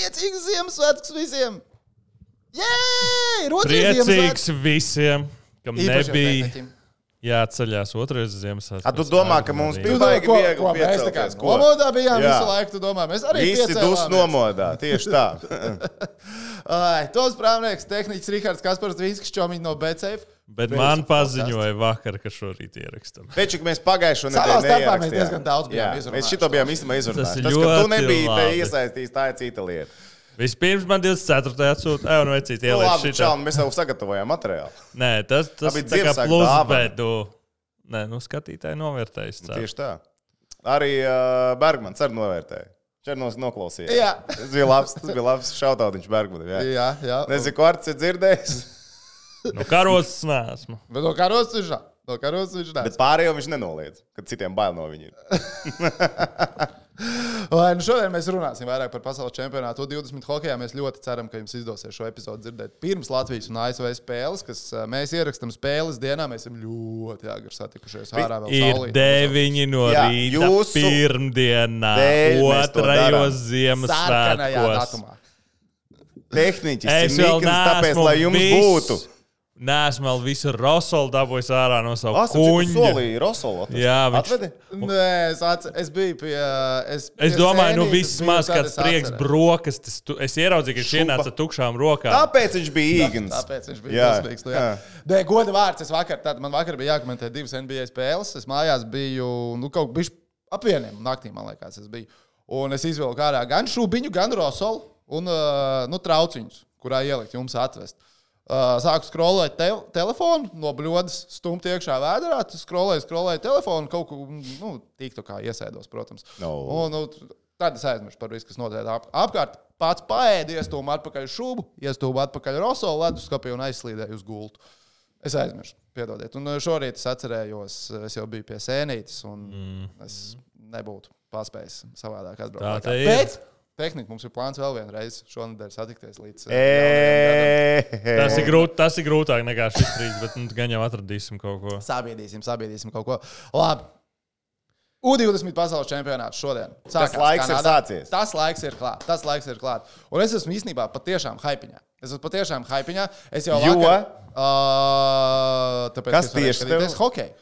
Priecīgs Ziemassvētkus visiem! Jē! Priecīgs visiem, kam Īpašiem nebija jāceļās otrais Ziemassvētku. A, tu domā, ka mums bija baigi ko, viegli ko mēs tā kā nomodā bijām Jā. visu laiku, tu domā, mēs arī Visi dus nomodā, tieši tā. Ai, Tos prāvnieks, tehniķis Rihards Kaspars Vīskis, čomiņš no BCF. Bet Beidz man paziņoja vakar, ka šorīt ierakstam. Pečik mēs pagājušo Savā nedēļu starpā mēs diezgan daudz bijām Jā, izrunājuši Mēs šito bijām īstenībā Tas izrunājuši. Tas, ka tu nebija iesaistīts, tā ir cita lieta. Vispirms man 24. atsūta, ej, un vecīt Nu, ielikt labi, čau, mēs jau sagatavojām materiālu. Nē, tas, tas bija tā kā plus, bet, nu, nē, nu, skatītāji novērtējas. ceru. Tieši tā. Arī uh, Bergmans arī novērtēja. Černos noklausījās. Jā. Tas bija labs, tas bija labs šautautiņš Bergmanam. Jā. Jā, jā. Nezinu, ko Arts ir dzirdējis, Nu, karots nesmu. Bet no karos viņš nav. No karos viņš nav. bet pārējo viņš nenoliedz, kad citiem bail no viņa. Lai, nu šodien mēs runāsim vairāk par pasaules čempionātu. 20 hokeja mēs ļoti ceram, ka jums izdosies šo episodu dzirdēt pirms Latvijas un ASV spēles, kas ā, mēs ierakstām spēles dienā. Mēs esam ļoti agri satikušies. Ārā vēl Ir saulīt. deviņi no Jā, rīta, jūsu pirmdienā, dēļ mēs to darām. otrajos Sarkanajā Ziemassvētkos. datumā. Tehniķis Es ir nikns, tāpēc, lai jums viss- būtu. Nē, esmu vēl visu Rosolu dabūjis ārā no sava kuņģa. solīja Rosolu. atrast. Jā, viņš- Atvedi? Nē, es, atce, es biju pie. Es, Es pie domāju, nu viss maz kāds es prieks, brokastis. Es ieraudzīju, ka viņš ienāca tukšām rokām. Tāpēc viņš bija īgns. Tāpēc viņš bija Jā, dusmīgs. Nu, jā. Nē, goda vārds. Es vakar, tad man vakar bija jākomentē divas NBA spēles. Es mājās biju nu, kaut kā ap vieniem naktī, man liekas, es biju. Un es izvilku ārā gan šūbiņu, gan rosolu un nu, trauciņus, kurā ielikt jums atvest. Uh, sāku skrolēt te telefonu, no bļodas stumt iekšā vēdā, skrolēju, skrolēju telefonu, kaut ko nu, tīktu kā iesēdos, protams. No. Un, nu, tad es aizmirsu par visu, kas notiek ap, apkārt. Pats paēdu, iestūmu atpakaļ šūbu, iestūmu atpakaļ rosolu leduskapī un aizslīdēju uz gultu. Es aizmirsu, piedodiet. Un uh, šorīt es atcerējos, es jau biju pie sēnītes, un mm. es nebūtu paspējis savādāk atbraukt. Tā te ir. Bet tehniski mums ir plāns vēl vienreiz šonadēļ satikties līdz. gadam. Tas ir, grūt, tas ir grūtāk nekā šis brīdis, bet nu, gan jau atradīsim kaut ko. Sabiedrīsim, sabiedrīsim kaut ko. Labi. U20 pasaules čempionāts šodien. Sākās laiks ir Kanādā. sācies. Tas laiks ir klāts. Tas laiks ir klāts. Un es esmu īstenībā patiešām hypiņā. Es esmu patiešām hypiņā. Es jau Jo? vakar, uh, tāpēc, Kas tieši tev? skatīties hokeju.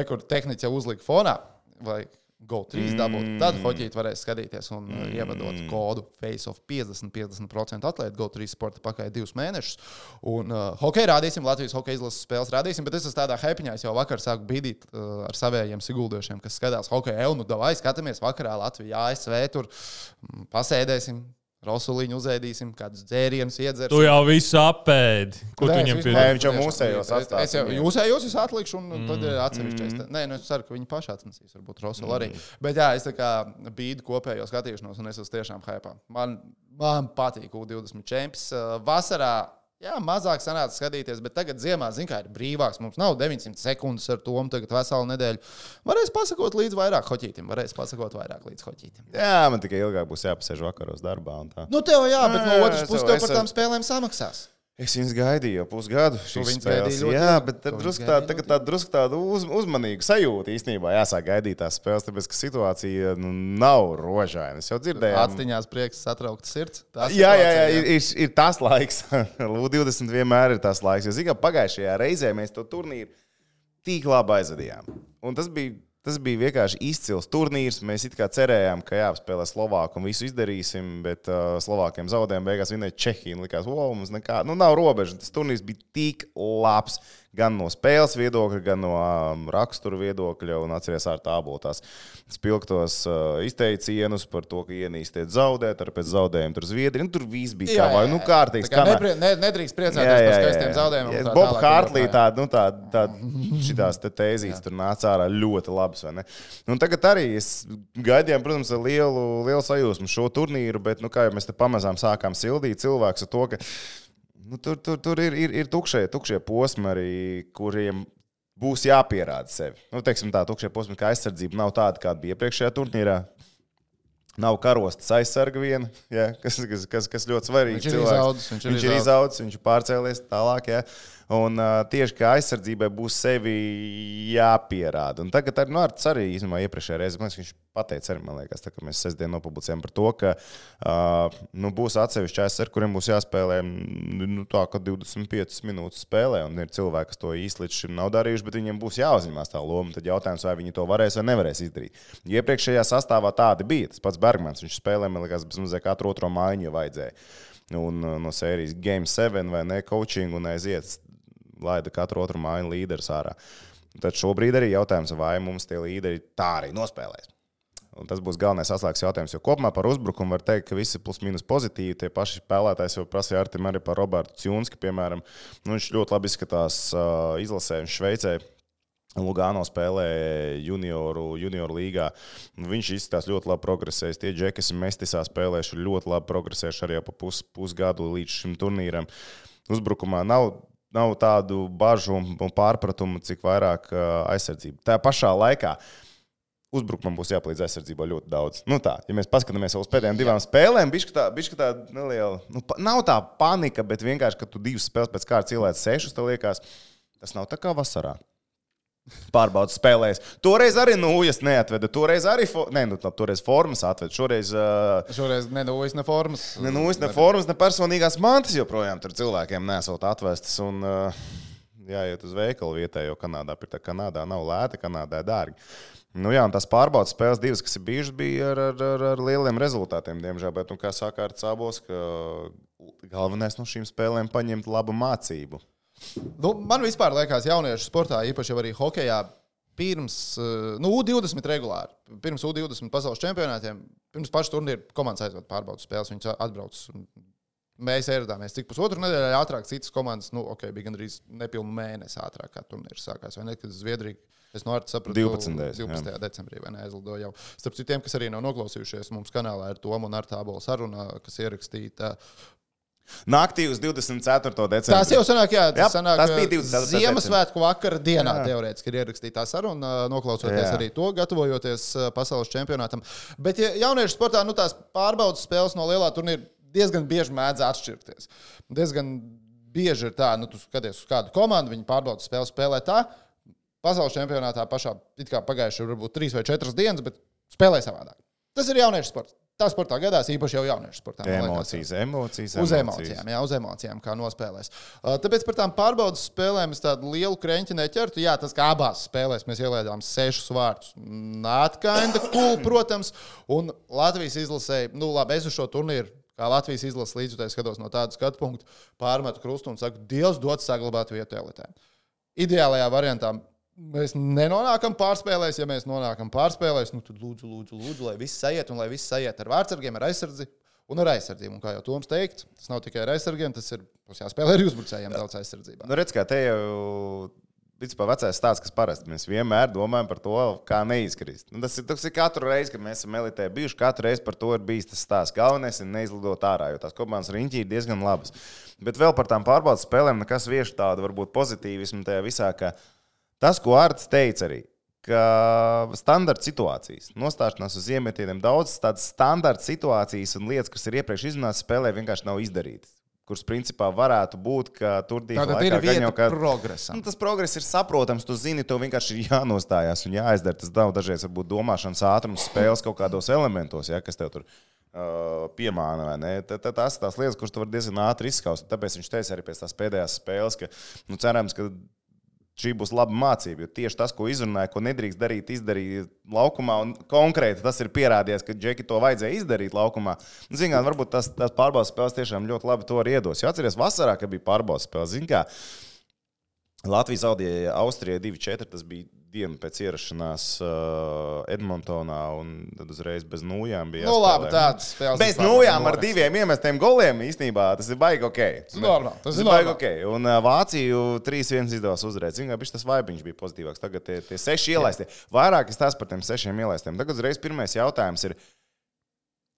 Rekords tehniski jau uzlika fonā. Vai GO3 dabūt. Mm. Tad hoķīt varēs skatīties un mm. ievadot kodu FaceOff 50-50% atlētu GO3 sporta pakaļ divus mēnešus. Un uh, hokeju rādīsim, Latvijas hokeja izlases spēles rādīsim, bet es esmu tādā hypiņā, es jau vakar sāku bīdīt uh, ar saviem siguldošiem, kas skatās hokeju. Eju, nu, davai, skatāmies vakarā Latvijā, ASV, tur mm, pasēdēsim. Rosuliņu uzēdīsim, kādus dzērienus iedzersim. Tu jau visu apēdi. Ko tu Nē, viņam pie... vispār- Nē, viņš jau mūsējos es- Es jau jūsējos, es atlikšu, un mm. tad ir atsevišķais. Mm. Nē, nu es ceru, ka viņi paši atnesīs, varbūt Rosolu mm. arī. Bet jā, es tā kā bīdu kopējo skatīšanos, un es esmu tiešām hypā. Man, man patīk U20 čempions. Uh, Vasarā. Jā, mazāk sanāca skatīties, bet tagad ziemā, zināmā mērā, ir brīvāks. Mums nav 900 sekundes ar to, tagad veselu nedēļu. Varēs pasakot līdz vairāk hoķītim, varēs pasakot vairāk līdz hoķītim. Jā, man tikai ilgāk būs jāpasēž vakaros darbā. Nu, tev jā, bet no otras es puses tev par tām spēlēm samaksās. Es viņus gaidīju jau pusgadu. ļoti Jā, bet tad drusku tā, ļoti tā drusku tādu uz, uzmanīgu sajūtu īstenībā jāsāk gaidīt tās spēles, tāpēc ka situācija nu, nav rožaina. Es jau dzirdēju. Atstiņās prieks, satraukts sirds. Tā Jā, jā, jā, situācija, ir, ir, ir tas laiks. L20 vienmēr ir tas laiks. Jo, mērā, pagājušajā reizē mēs to turnīru tik labi aizvadījām. Un tas bija, tas bija vienkārši izcils turnīrs. Mēs it kā cerējām, ka jāspēlē Slovāku un visu izdarīsim, bet uh, Slovākiem zaudējām. Beigās vinēja Čehiju. un Likās, wow, mums nekā, nu, nav robežas. Tas turnīrs bija tik labs. Gan no spēles viedokļa, gan no um, rakstura viedokļa. Un atcerieties, ar tādu tās spilgtos uh, izteicienus par to, ka ienīstiet zaudēt, ar pēc zaudējuma tur Zviedrija. Nu, tur viss bija kā vai nu kārtīgs. Tā kā neprie, ne, nedrīkst priecāties par skaistiem zaudējumiem. un tā Bob Hartlī un tā tāda, nu, tāda, tāda šitās te tēzijas tur nāca ārā ļoti labas, vai ne? Nu, tagad arī es gaidījām, protams, ar lielu, lielu sajūsmu šo turnīru, bet, nu, kā jau mēs te pamazām sākām sildīt cilvēks ar to, ka nu, tur, tur, tur ir, ir, ir tukšie, tukšie posmi arī, kuriem būs jāpierāda sevi. Nu, teiksim tā, tukšie posmi, kā aizsardzība nav tāda, kāda bija iepriekšējā turnīrā. Nav karostas aizsarga viena, ja, kas, kas, kas, kas ļoti svarīgi. Viņš ir cilvēks. izaudzis, viņš ir viņš ir izaudzis, viņš ir pārcēlies tālāk. Ja. Un uh, tieši kā aizsardzībai būs sevi jāpierāda. Un tagad ar Nārts arī īstenībā iepriekšējā reizē, viņš pateicu arī, man liekas, tā, ka mēs sestdien nopublicējam par to, ka uh, nu, būs atsevišķi ASR, kuriem būs jāspēlē nu, tā, ka 25 minūtes spēlē, un ir cilvēki, kas to īsti līdz šim nav darījuši, bet viņiem būs jāuzņemās tā loma. Tad jautājums, vai viņi to varēs vai nevarēs izdarīt. Iepriekšējā sastāvā tādi bija. Tas pats Bergmans, viņš spēlē, man liekas, bezmazliet katru otro maiņu vajadzēja. Un no sērijas Game 7 vai ne coaching un aiziet, laida katru otru maiņu līderu ārā. Tad šobrīd arī jautājums, vai mums tie līderi tā arī nospēlēs. Un tas būs galvenais atslēgas jautājums. Jo kopumā par uzbrukumu var teikt, ka visi plus-minus pozitīvi. Tie paši spēlētāji jau prasīja Artim arī par Robertu Čunski, piemēram. Nu, viņš ļoti labi izskatās uh, izlasē, viņš Šveicē. Lugano spēlē junioru, junioru līgā. Viņš izskatās ļoti labi progresējis. Tie džeki, kas mestisā spēlējuši, ļoti labi progresējuši arī pa pus, pusgadu līdz šim turnīram. Uzbrukumā nav nav tādu bažu un pārpratumu, cik vairāk aizsardzība. Tā pašā laikā uzbrukumam būs jāpalīdz aizsardzībā ļoti daudz. Nu tā, ja mēs paskatāmies uz pēdējām divām spēlēm, bija tā, neliela. Nu, nav tā panika, bet vienkārši, ka tu divas spēles pēc kārtas ielaic sešus, tev liekas, tas nav tā kā vasarā. Pārbaudas spēlēs. Toreiz arī nūjas neatveda. Toreiz arī fo... ne, nu, toreiz formas atveda. Šoreiz, uh... Šoreiz ne nūjas, ne formas. Ne nūjas, ne formas, ne personīgās mantas joprojām tur cilvēkiem nesot atvestas. Un, uh, jāiet uz veikalu vietējo Kanādā. Pirtā Kanādā nav lēta, Kanādā dārgi. Nu, jā, tās pārbaudas spēles, divas, kas ir bijušas, bija ar, ar, ar, ar lieliem rezultātiem, diemžēl. Bet, nu, kā saka ar Cābos, ka galvenais no šīm spēlēm ir paņemt labu mācību. Nu, man vispār liekas, jauniešu sportā, īpaši arī hokeja, pirms eh, nu, U20 regulāri, pirms U20 pasaules čempionātiem, pirms paša turnīra komandas aizved pārbaudas spēles. Viņas atbrauc. Mēs ieradāmies cik pusotru nedēļu ātrāk, citas komandas, nu, ok, bija gandrīz nepilnu mēnesi ātrāk, kā turnīrs sākās. Vai ne, kad Zviedrija Es no Arta sapratu, 12. 12. Jā. decembrī aizlidoju jau. Starp citiem, kas arī nav noklausījušies, mums kanālā ir Toma un Arta abola saruna, kas ierakstīta. Naktī uz 24. decembrī. Tas jau senāk, jā, tas, jā, sanāk, tas bija 24. Ziemassvētku vakara dienā, teorētiski ir ierakstīta saruna, noklausoties jā. arī to, gatavojoties pasaules čempionātam. Bet ja jauniešu sportā nu, tās pārbaudas spēles no lielā turnīra diezgan bieži mēdz atšķirties. Diezgan bieži ir tā, nu, tu skaties uz kādu komandu, viņi pārbaudas spēli spēlē tā. Pasaules čempionātā pašā pagājušajā varbūt trīs vai četras dienas, bet spēlē savādāk. Tas ir jauniešu sports. Tā sportā gadās īpaši jau jauniešu sportā. Emocijas, emocijas, uz emocijām, jā, uz emocijām, kā nospēlēs. Uh, tāpēc par tām pārbaudas spēlēm es tādu lielu krenķi neķertu. Jā, tas kā abās spēlēs mēs ielaidām sešus vārdus. Nātkainda cool, protams, un Latvijas izlasēja, nu labi, es uz šo turnīru kā Latvijas izlases līdzjutēji skatos no tāda skatu punkta, pārmetu krustu un saku, Dievs dod saglabāt vietu elitē. Ideālajā variantā mēs nenonākam pārspēlēs. Ja mēs nonākam pārspēlēs, nu, tad lūdzu, lūdzu, lūdzu, lai viss aiziet un lai viss aiziet ar vārdsargiem, ar aizsardzību. Un ar aizsardzību. Un kā jau Toms teikt, tas nav tikai ar aizsargiem, tas ir jāspēlē arī uzbrucējiem daudz aizsardzībā. Nu, redz, kā te jau Principā vecais stāsts, kas parasti mēs vienmēr domājam par to, kā neizkrist. Nu, tas, ir, tas ir katru reizi, kad mēs esam elitē bijuši. Katru reizi par to ir bijis tas stāsts. Galvenais ir neizlidot ārā, jo tās komandas riņķī ir diezgan labas. Bet vēl par tām pārbaudas spēlēm, nekas vieš tādu varbūt pozitīvismu tajā visā, ka Tas, ko Arts teica arī, ka standarta situācijas, nostāšanās uz iemetieniem, daudzas tādas standarta situācijas un lietas, kas ir iepriekš izrunātas spēlē, vienkārši nav izdarītas kuras principā varētu būt, ka tur bija arī viena kā... progresa. Nu, tas progress ir saprotams, tu zini, to vienkārši ir jānostājās un jāizdara. Tas nav dažreiz varbūt domāšanas ātrums spēles kaut kādos elementos, ja, kas tev tur uh, piemāna. Tad, tad tās ir tās lietas, kuras tu vari diezgan ātri izskaust. Tāpēc viņš teica arī pēc tās pēdējās spēles, ka nu, cerams, ka šī būs laba mācība. Jo tieši tas, ko izrunāja, ko nedrīkst darīt, izdarīt laukumā, un konkrēti tas ir pierādījies, ka Džeki to vajadzēja izdarīt laukumā. Zinām, varbūt tas, tas pārbaudas spēles tiešām ļoti labi to arī iedos. Jo atcerieties, vasarā, kad bija pārbaudas spēles, zinām, Latvijas zaudēja Austrijai 2-4. Tas bija dienu pēc ierašanās uh, Edmontonā, un tad uzreiz bez nūjām bija. Nu, labi, tāds spēles. Bez nūjām ar diviem iemestiem goliem īstenībā tas ir baigi ok. Normāli. Tas ir baigi ok. Un uh, Vāciju 3-1 izdevās uzvarēt. Zinām, ka tas vaibiņš bija pozitīvāks. Tagad tie, tie seši ielaistie. Vairāk es tās par tiem sešiem ielaistiem. Tagad uzreiz pirmais jautājums ir,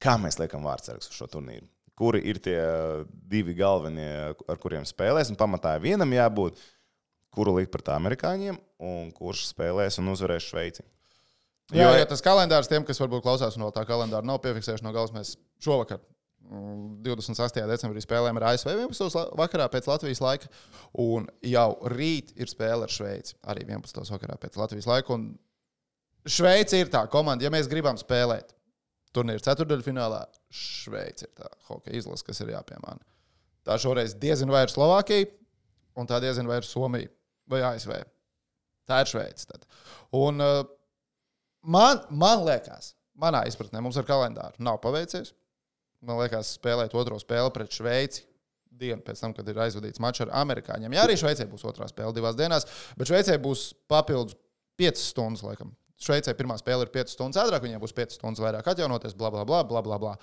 kā mēs liekam vārdsargus uz šo turnīru? Kuri ir tie divi galvenie, ar kuriem spēlēsim? Pamatā vienam jābūt kuru likt pret amerikāņiem un kurš spēlēs un uzvarēs Šveici. Jā, jo, ja tas kalendārs tiem, kas varbūt klausās no tā kalendāra, nav piefiksējuši no galvas, mēs šovakar 28. Mm, decembrī spēlējām ar ASV 11. vakarā pēc Latvijas laika. Un jau rīt ir spēle ar Šveici. Arī 11. vakarā pēc Latvijas laika. Un Šveice ir tā komanda, ja mēs gribam spēlēt turnīra ceturdaļfinālā. Šveice ir tā hokeja izlase, kas ir jāpiemāna. Tā šoreiz diezgan vai ir Slovākija, un tā diezgan vai ir Somija vai ASV. Tā ir Šveice. Tad. Un uh, man, man liekas, manā izpratnē, mums ar kalendāru nav paveicies. Man liekas, spēlēt otro spēli pret Šveici dienu pēc tam, kad ir aizvadīts mačs ar amerikāņiem. Jā, arī Šveicē būs otrā spēle divās dienās, bet Šveicē būs papildus 5 stundas, laikam. Šveicē pirmā spēle ir 5 stundas ātrāk, viņiem būs 5 stundas vairāk atjaunoties, bla, bla, bla, bla, bla, bla.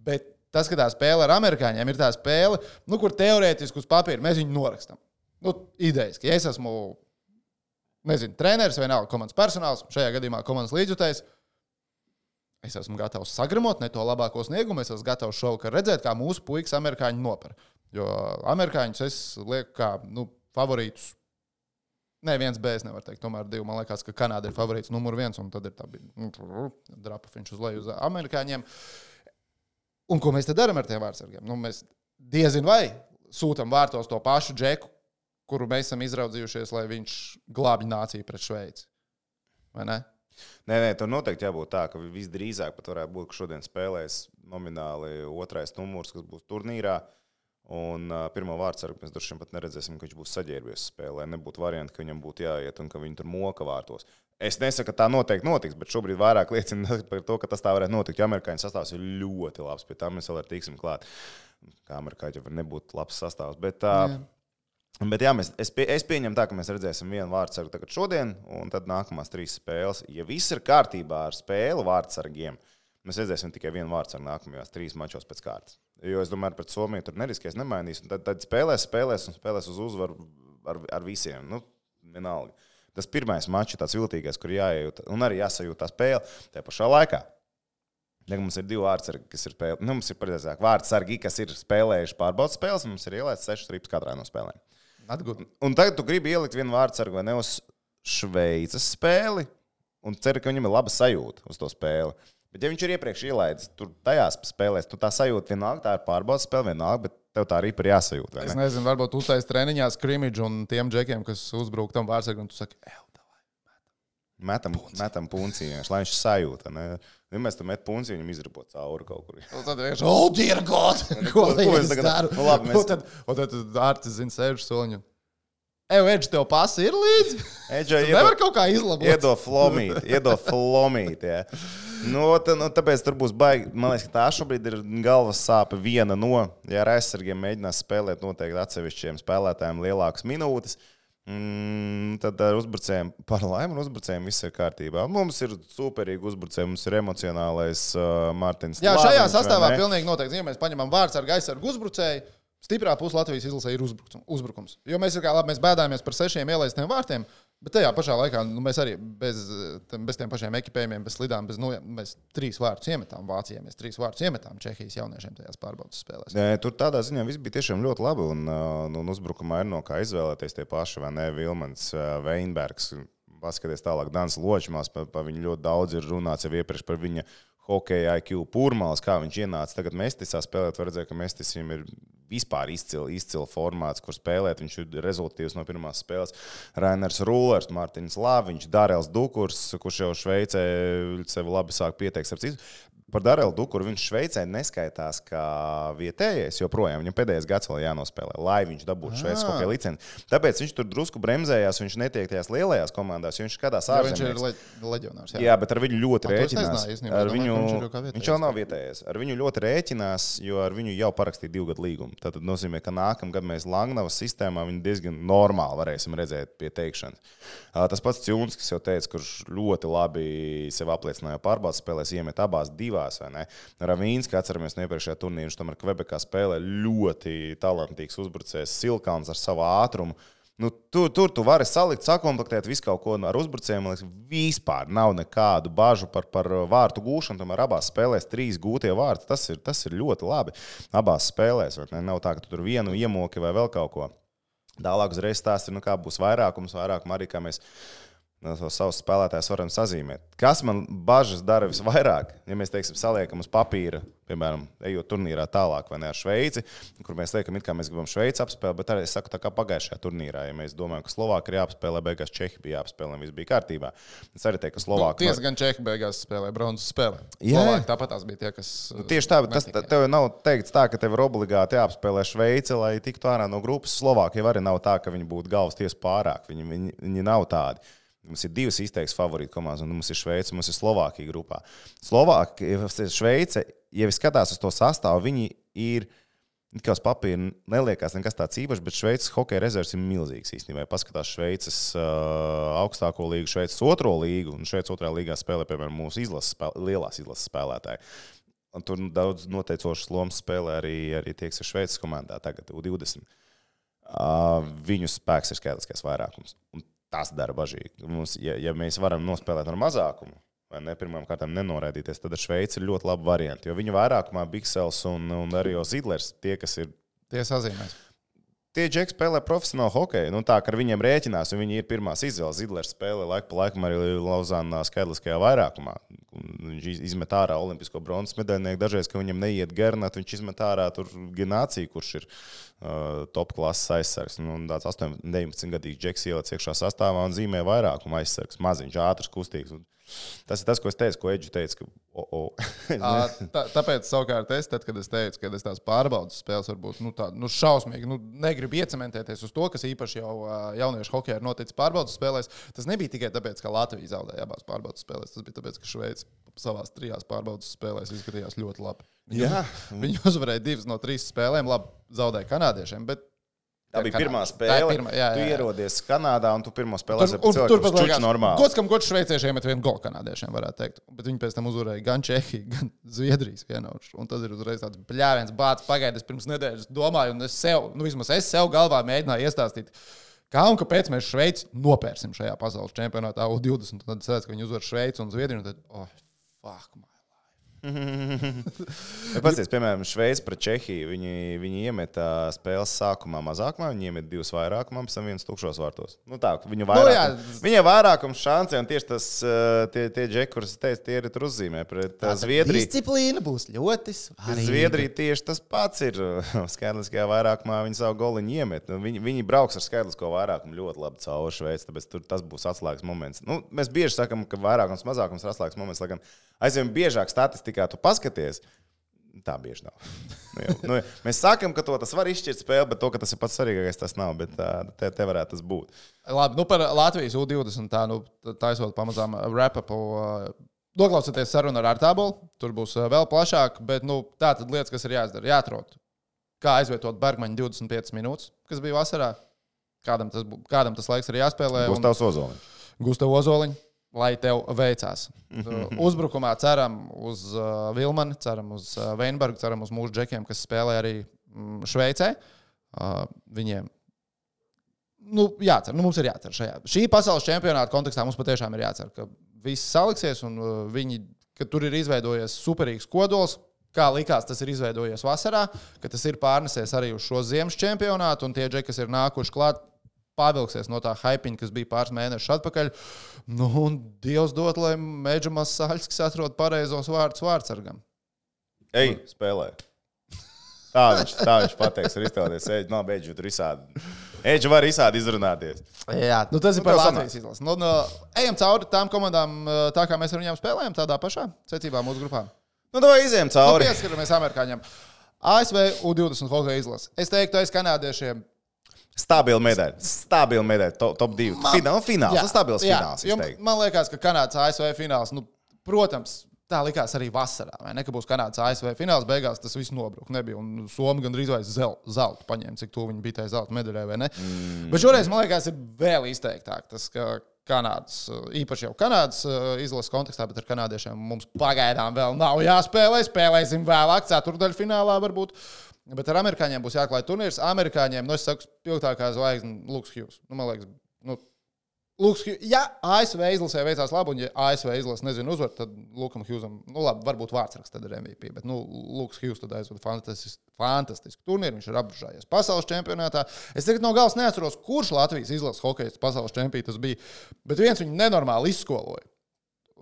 Bet tas, ka tā spēle ar amerikāņiem ir tā spēle, nu, kur teorētiski uz papīra mēs viņu norakstam. Nu, idejas, ka ja es esmu, nezinu, treneris vai nav komandas personāls, šajā gadījumā komandas līdzjutējs. Es esmu gatavs sagramot ne to labāko sniegumu. Es esmu gatavs šovakar redzēt, kā mūsu puikas amerikāņi nopara. Jo amerikāņus es lieku kā nu, favorītus Nē, viens B es nevaru teikt. Tomēr divi. Man liekas, ka Kanāda ir favorīts numur viens, un tad ir tā nu, drapafiņš uz leju uz amerikāņiem. Un ko mēs te darām ar tiem vārdsargiem? Nu, mēs diezin vai sūtām vārtos to pašu džeku, kuru mēs esam izraudzījušies, lai viņš glābj nāciju pret Šveici. Vai ne? Nē, nē, tur noteikti jābūt tā, ka visdrīzāk pat varētu būt, ka šodien spēlēs nomināli otrais numurs, kas būs turnīrā. Un uh, pirmā vārdsargu mēs droši vien pat neredzēsim, ka viņš būs saģērbies spēlē. Nebūtu varianti, ka viņam būtu jāiet un ka viņi tur moka vārtos. Es nesaku, ka tā noteikti notiks, bet šobrīd vairāk liecina par to, ka tas tā varētu notikt. Jo amerikāņu sastāvs ir ļoti labs, pie tā mēs vēl ar tiksim klāt. Kā amerikāņi var nebūt labs sastāvs. Bet, uh, jā. Bet jā, mēs, es, pie, es pieņemu tā, ka mēs redzēsim vienu vārdsargu tagad šodien, un tad nākamās trīs spēles. Ja viss ir kārtībā ar spēli vārdsargiem, mēs redzēsim tikai vienu vārdsargu nākamajās trīs mačos pēc kārtas. Jo es domāju, pret Somiju tur neriskēs, nemainīs. Tad, tad spēlēs, spēlēs un spēlēs uz uzvaru ar, ar visiem. Nu, vienalga. Tas pirmais mačs, tāds viltīgais, kur jājūt un arī jāsajūt tā spēle. Tajā pašā laikā Ja mums ir divi vārdsargi, kas ir spēlējuši, nu, mums ir precīzāk vārdsargi, kas ir spēlējuši pārbaudas spēles, un mums ir ielaists sešas rips katrā no spēlēm. Atgūt. Un tagad tu gribi ielikt vienu vārdsargu vai ne uz Šveices spēli, un ceri, ka viņam ir laba sajūta uz to spēli. Bet, ja viņš ir iepriekš ielaidis tur tajās spēlēs, tu tā sajūta vienalga, tā ir pārbaudas spēle vienalga, bet tev tā arī ir jāsajūt. Ne? Es nezinu, varbūt uztaisīt treniņā skrimidžu un tiem džekiem, kas uzbruk tam vārdsargam, tu saki, ej, Metam, metam punciņš, lai viņš sajūta. Ne? Ja mēs tam metam punciņu, viņam izrabot cauri kaut kur. Un tad vienkārši, oh, dear God! Ko, ko es tagad daru? Nu, labi, mēs... Un tad, un tad, tad Artis zina sēžu soliņu. Ej, Edž, tev pasi ir līdzi? Edž, iedo, nevar kaut kā izlabot. Iedo flomīt, iedo flomīt. Ja. Nu, tā, nu, tāpēc tur būs baigi. Man liekas, tā šobrīd ir galvas sāpe viena no. Ja ar aizsargiem mēģinās spēlēt noteikti atsevišķiem spēlētājiem lielākas minūtes, mm, tad ar uzbrucējiem, par laimi, ar uzbrucējiem viss ir kārtībā. Mums ir superīgi uzbrucēji, mums ir emocionālais uh, Mārtiņš. Jā, šajā sastāvā pilnīgi noteikti. Ja mēs paņemam vārds ar aizsargu uzbrucēju, Stiprā puse Latvijas izlasē ir uzbrukums. Jo mēs, kā, labi, mēs bēdājamies par sešiem ielaistiem vārtiem, bet tajā pašā laikā nu, mēs arī bez, bez tiem pašiem ekipējumiem, bez slidām, bez, nu, mēs trīs vārdus iemetām Vācijā, mēs trīs vārdus iemetām Čehijas jauniešiem tajās pārbaudas spēlēs. Nē, tur tādā ziņā viss bija tiešām ļoti labi. Un, nu, un uzbrukumā ir no kā izvēlēties tie paši, vai ne? Vilmans, Veinbergs, paskaties tālāk, Dans Ločmās, par, par viņu ļoti daudz ir runāts jau iepriekš par viņa hokeja IQ pūrmāls, kā viņš ienāca. Tagad Mestisā spēlēt, redzēt, ka Mestis viņam ir vispār izcila izcil formāts, kur spēlēt. Viņš ir rezultātīvs no pirmās spēles. Rainers Rūlers, Mārtiņš Lāviņš, Darēls Dukurs, kurš jau Šveicē sev labi sāk pieteikt. Par Darelu Dukuru viņš Šveicē neskaitās kā vietējais, joprojām viņam pēdējais gads vēl jānospēlē, lai viņš dabūtu Šveices hokeja licenci. Tāpēc viņš tur drusku bremzējās, viņš netiek tajās lielajās komandās, jo viņš skatās ārzemēs. Viņš ir le leģionārs. Jā. jā, bet ar viņu ļoti rēķinās. Nezināju, ar viņu, viņš, viņš jau nav vietējais. Ar viņu ļoti rēķinās, jo ar viņu jau parakstīja divu gadu līgumu. Tas nozīmē, ka nākamgad mēs Langnavas sistēmā viņu diezgan normāli varēsim redzēt pie teikšanas. Tas pats Cūns, kas jau teica, kurš ļoti labi sev apliecināja pārbaudas spēlēs, iemet abās divās divās. Ravīns, kā atceramies no iepriekšējā turnīra, viņš tomēr Kvebekā spēlē ļoti talantīgs uzbrucējs, Silkāns ar savu ātrumu. Nu, tur, tur tu vari salikt, sakomplektēt visu kaut ko ar uzbrucējiem. Liekas, vispār nav nekādu bažu par, par vārtu gūšanu. Tomēr abās spēlēs trīs gūtie vārti. Tas ir, tas ir ļoti labi. Abās spēlēs ne? nav tā, ka tu tur vienu iemoki vai vēl kaut ko. Tālāk uzreiz stāsti, nu, kā būs vairākums, vairākums arī kā mēs no tos savus spēlētājus varam sazīmēt. Kas man bažas dara visvairāk, ja mēs teiksim, saliekam uz papīra, piemēram, ejot turnīrā tālāk vai ne ar Šveici, kur mēs liekam, it kā mēs gribam Šveici apspēlēt, bet arī es saku, tā kā pagājušajā turnīrā, ja mēs domājam, ka Slovākija ir jāapspēlē, beigās Čehi bija jāapspēlē, viss bija kārtībā. Es arī teiktu, ka Nu, Slovākija. tiesa gan Čehi beigās spēlēja bronzas spēlē. Jā. Slovāki Tāpat tās bija tie, kas. Nu, Tieši tā, bet tas tev nav teikts tā, ka tev ir obligāti jāapspēlē Šveice, lai tiktu ārā no grupas. Slovākija arī nav tā, ka viņi būtu galvas tiesa pārāk. Viņi, viņi, viņi nav tādi. Mums ir divas izteiktas favorītu komandas, un mums ir Šveice, un mums ir Slovākija grupā. Slovākija, Šveice, ja skatās uz to sastāvu, viņi ir. Kā uz papīra neliekās nekas tāds īpašs, bet Šveices hokeja rezerves ir milzīgs īstenībā. Ja Paskatās Šveices uh, augstāko līgu, Šveices otro līgu, un Šveices otrā līgā spēlē, piemēram, mūsu izlases, spēl, lielās izlases spēlētāji. Un tur daudz noteicošas lomas spēlē arī, arī tie, kas ir Šveices komandā, tagad U20. Uh, viņu spēks ir skaitliskais vairākums. Un tas dara bažīgi. Mums, ja, ja mēs varam nospēlēt ar mazākumu, vai ne, pirmām kārtām nenoraidīties, tad ar Šveici ir ļoti laba varianta. Jo viņu vairākumā Biksels un, un arī Zidlers, tie, kas ir Tie sazīmēs. Tie džeki spēlē profesionālu hokeju. Nu, tā kā ar viņiem rēķinās, un viņi ir pirmās izvēles. Zidlers spēlē laiku pa laikam arī Lauzānā skaitliskajā vairākumā. Viņš iz- izmet ārā olimpisko bronzas medaļnieku. Dažreiz, ka viņam neiet garnāt, viņš izmet ārā tur Genāciju, kurš ir uh, top klases aizsargs. Nu, tāds 18, 19 gadīgs džeks ieliec iekšā sastāvā un zīmē vairākumu aizsargs. Maziņš, ātrs, kustīgs. Un tas ir tas, ko es teicu, ko Eģis teica. Ka, oh, oh. Tā, tāpēc, savukārt, es, tad, kad es teicu, ka es tās pārbaudas spēles varbūt nu, tā, nu, šausmīgi nu, negribu iecementēties uz to, kas īpaši jau jauniešu hokeja ir noticis pārbaudas spēlēs, tas nebija tikai tāpēc, ka Latvija zaudēja abās pārbaudas spēlēs. Tas bija tāpēc, ka Šveice savā trijās pārbaudas spēlēs izskatījās ļoti labi. Viņi, viņi uzvarēja divas no trīs spēlēm, labi zaudēja kanādiešiem. Bet Tā bija pirmā Kanādi- spēle. Pirmā, jā, Tu jā, jā. ierodies Kanādā un tu pirmo spēlē Tur, ar cilvēku, liekas, kurš normāli. gods, kam gods šveiciešiem met vienu golu kanādiešiem, varētu teikt. Bet viņi pēc tam uzvarēja gan Čehiju, gan Zviedrijas vienaušu. Un tas ir uzreiz tāds bļāviens, bācis pagaidis pirms nedēļas. Domāju, un es sev, nu vismaz es sev galvā mēģināju iestāstīt. Kā un kāpēc mēs Šveici nopērsim šajā pasaules čempionātā U20? Un Tad es redzu, ka viņi uzvar Šveici un Zviedriju. Un tad, oh, fuck, man. Ja Pasties, piemēram, Šveice pret Čehiju. Viņi, viņi iemeta spēles sākumā mazākumā, viņi iemeta divus vairākumā, pēc tam viens tukšos vārtos. Nu, tā, viņu vairākums, jā. viņiem ir vairākums šansē, un tieši tas, tie, tie džeki, kurus teicu, tie ir tur uzzīmē pret Zviedriju. Disciplīna būs ļoti svarīga. Zviedrija tieši tas pats ir. Skaitliskajā vairākumā viņi savu goliņu iemet. Nu, Viņi, viņi brauks ar skaitlisko vairākumu ļoti labi cauri Šveicē, tāpēc tur tas būs atslēgas moments. Nu, mēs bieži sakām, ka vairākums, mazākums ir atslēgas moments. Lai gan aizvien biežāk statistikā tu paskaties. Tā bieži nav. Nu, jau, nu, mēs sakām, ka to tas var izšķirt spēli, bet to, ka tas ir pats svarīgākais, tas nav. Bet tā, te, te varētu tas būt. Labi, nu par Latvijas U20 tā, nu, taisot pamazām wrap-upu. Noklausieties sarunu ar Artābolu. Tur būs vēl plašāk, bet nu, tā tad lietas, kas ir jāizdara, jāatrod. Kā aizvietot Bergmaņu 25 minūtes, kas bija vasarā. Kādam tas, kādam tas laiks ir jāspēlē. Būs un ozoliņš. Gustav Ozoliņš, lai tev veicās. Uh, Uzbrukumā ceram uz Vilmanu, ceram uz Veinbergu, ceram uz mūsu džekiem, kas spēlē arī mm, Šveicē. Viņiem nu, jācer, nu, mums ir jācer šajā. Šī pasaules čempionāta kontekstā mums patiešām ir jācer, ka viss saliksies un viņi, ka tur ir izveidojies superīgs kodols. Kā likās, tas ir izveidojies vasarā, ka tas ir pārnesies arī uz šo ziemas čempionātu, un tie džeki, kas ir nākuši klāt, pavilksies no tā hypiņa, kas bija pāris mēnešus atpakaļ. Nu, un Dievs dod, lai Meģemas Saļskis atrod pareizos vārdus vārdsargam. Ej, spēlē. Tā viņš, tā viņš pateiks, var iztēloties. Ej, no beidžu tur visādi. Eģi var visādi izrunāties. Jā, nu, tas ir Nu, par Latvijas izlasi. Nu, nu, ejam cauri tām komandām, tā kā mēs ar viņiem spēlējam, tādā pašā secībā mūsu grupā. Nu, tā izējām Nu, cauri. Pieskatāmies amerikāņiem. ASV U20 hokeja izlase. Es teiktu, aiz kanādiešiem. Stabila medaļa. Stabila medaļa. Top, top 2. Fināls. Fināls. Tas stabils jā, fināls. jo. Man liekas, ka Kanādas ASV fināls, nu, protams, tā likās arī vasarā. vai Ne, ka būs Kanādas ASV fināls, beigās tas viss nobruka. Nebija. Un Somija gandrīz vai zel, zelta paņēma, cik tuvu viņi bija tajā zelta medaļā. Mm. Bet šoreiz, man liekas, ir vēl izteiktāk tas, ka Kanādas, īpaši jau Kanādas uh, izlases kontekstā, bet ar kanādiešiem mums pagaidām vēl nav jāspēlē. Spēlēsim vēlāk, ceturdaļfinālā varbūt. Bet ar amerikāņiem būs jāklāj turnīrs. Amerikāņiem, nu, es saku, spilgtākā zvaigzne, Lukas Hughes. Nu, man liekas, nu, Lūks, ja ASV izlasē veicās labi, un ja ASV izlasē nezinu uzvar, tad Lukam Hjūzam, nu labi, varbūt vārdsraksts tad ir MVP, bet, nu, Lūks Hjūs tad aizvada fantastisku, fantastisku turnīru, viņš ir apžājies pasaules čempionātā. Es tagad no galas neatceros, kurš Latvijas izlases hokeja pasaules čempions tas bija, bet viens viņu nenormāli izskoloja.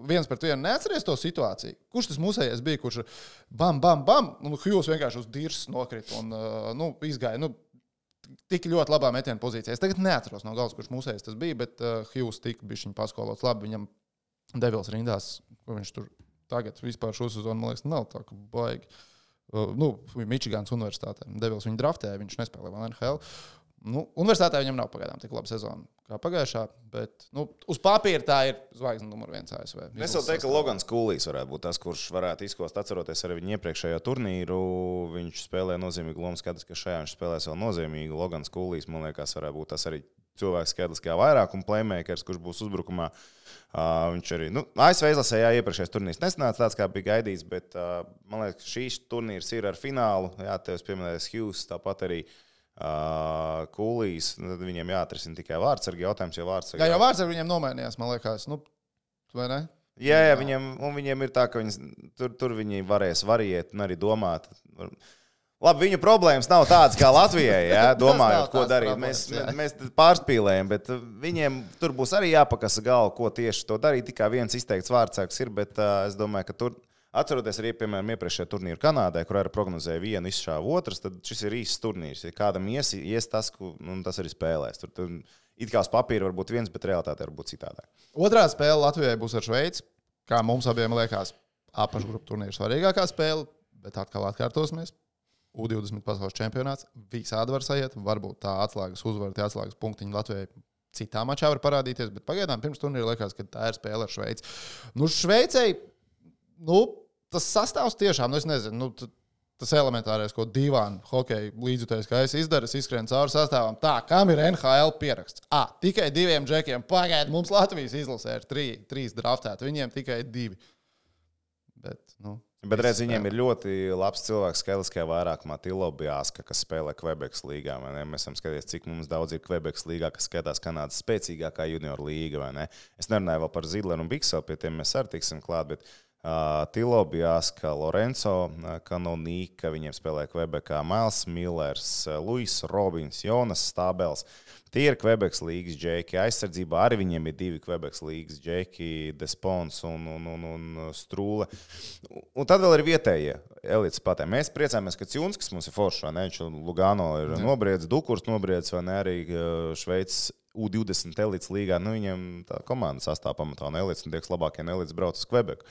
Viens pret vienu neatceries to situāciju. Kurš tas mūsējais bija, kurš bam, bam, bam, un Hjūs vienkārši uz dirzs nokrita un nu, izgāja. Nu, tik ļoti labā metiena pozīcijā. Es tagad neatceros no galvas, kurš mūsējais tas bija, bet uh, Hughes tika bijis viņa paskolots labi. Viņam devils rindās, ko viņš tur tagad vispār šo sezonu, man liekas, nav tā, ka baigi. Uh, nu, Mičigānas universitātē. Devils viņu draftēja, viņš nespēlēja vēl NHL. Nu, universitātē viņam nav pagaidām tik laba sezona kā pagājušā, bet nu, uz papīra tā ir zvaigznes numur viens ASV. Es jau teiktu, ka Logans Kūlīs varētu būt tas, kurš varētu izkost, atceroties arī viņa iepriekšējo turnīru. Viņš spēlē nozīmīgu lomu, skaidrs, ka šajā viņš spēlēs vēl nozīmīgu. Logans Kūlīs, man liekas, varētu būt tas arī cilvēks skaitliskajā vairākumā, playmakers, kurš būs uzbrukumā. Uh, viņš arī nu, ASV izlasē, jā, iepriekšējais turnīrs nesanāca tāds, kā bija gaidīts, bet uh, man liekas, šīs turnīrs ir ar finālu. Jā, tev pieminētais Hughes, tāpat arī uh, Uh, Kūlīs, nu, tad viņiem jāatrisina tikai vārdsargi jautājums, jo vārdsargi. Jā, jau vārdsargi viņiem nomainījās, man liekas. Nu, vai ne? Jā, jā viņiem, viņiem ir tā, ka viņas, tur, tur viņi varēs variēt un arī domāt. Labi, viņu problēmas nav tādas kā Latvijai, jā, domājot, ko darīt. Mēs, mēs pārspīlējam, bet viņiem tur būs arī jāpakasa galva, ko tieši to darīt. Tikai viens izteikts vārdsargs ir, bet uh, es domāju, ka tur Atceroties arī, piemēram, iepriekšējā turnīra Kanādē, kur arī prognozēja vienu, izšāva otrs, tad šis ir īsts turnīrs. Ja kādam ies, ies tas, nu, tas arī spēlēs. Tur, tur it kā uz papīra var būt viens, bet realitāte var būt citādāk. Otrā spēle Latvijai būs ar Šveici. Kā mums abiem liekas, apakšgrupu turnīra svarīgākā spēle, bet atkal atkārtosimies. U20 pasaules čempionāts visādi var sajiet. Varbūt tā atslēgas uzvara, tie atslēgas punktiņi Latvijai citā mačā var parādīties, bet pagaidām pirms turnīra liekas, ka tā ir spēle ar Šveici. Nu, Šveicei nu, tas sastāvs tiešām, nu, es nezinu, nu, tas elementārais, ko divāna hokeja līdzjutējs, kā es izdaru, es izskrienu cauri sastāvam. Tā, kam ir NHL pieraksts? Ah, tikai diviem džekiem. Pagaidiet, mums Latvijas izlasē ir trī, trīs draftēti, viņiem tikai divi. Bet, nu, Bet redz, viņiem ir ļoti labs cilvēks, skaitliskajā vairākumā Tilobijāska, kas spēlē Quebekas līgā. Mēs esam skatījušies, cik mums daudz ir Quebekas līgā, kas skatās Kanādas spēcīgākā junior līga. Ne? Es nerunāju vēl par Zidleru un Bikselu, pie tiem mēs arī tiksim klāt. Bet Uh, Tilo Biaska, Lorenzo Kanonika, viņiem spēlē Kvebekā, Mails Millers, Luis Robins, Jonas Stabels. Tie ir Kvebekas līgas džeki. Aizsardzībā arī viņiem ir divi Kvebekas līgas džeki, Despons un, un, un, un Strūle. Un tad vēl ir vietējie elites patē. Mēs priecājamies, ka Cunskis mums ir foršs, vai ne? Viņš Lugano ir nobriedzis, Dukurs nobriedzis, vai ne? Arī Šveicis U20 elites līgā. Nu, viņiem tā komanda sastāv pamatā un elites, un tie, kas labākie elites brauc uz Kvebeku.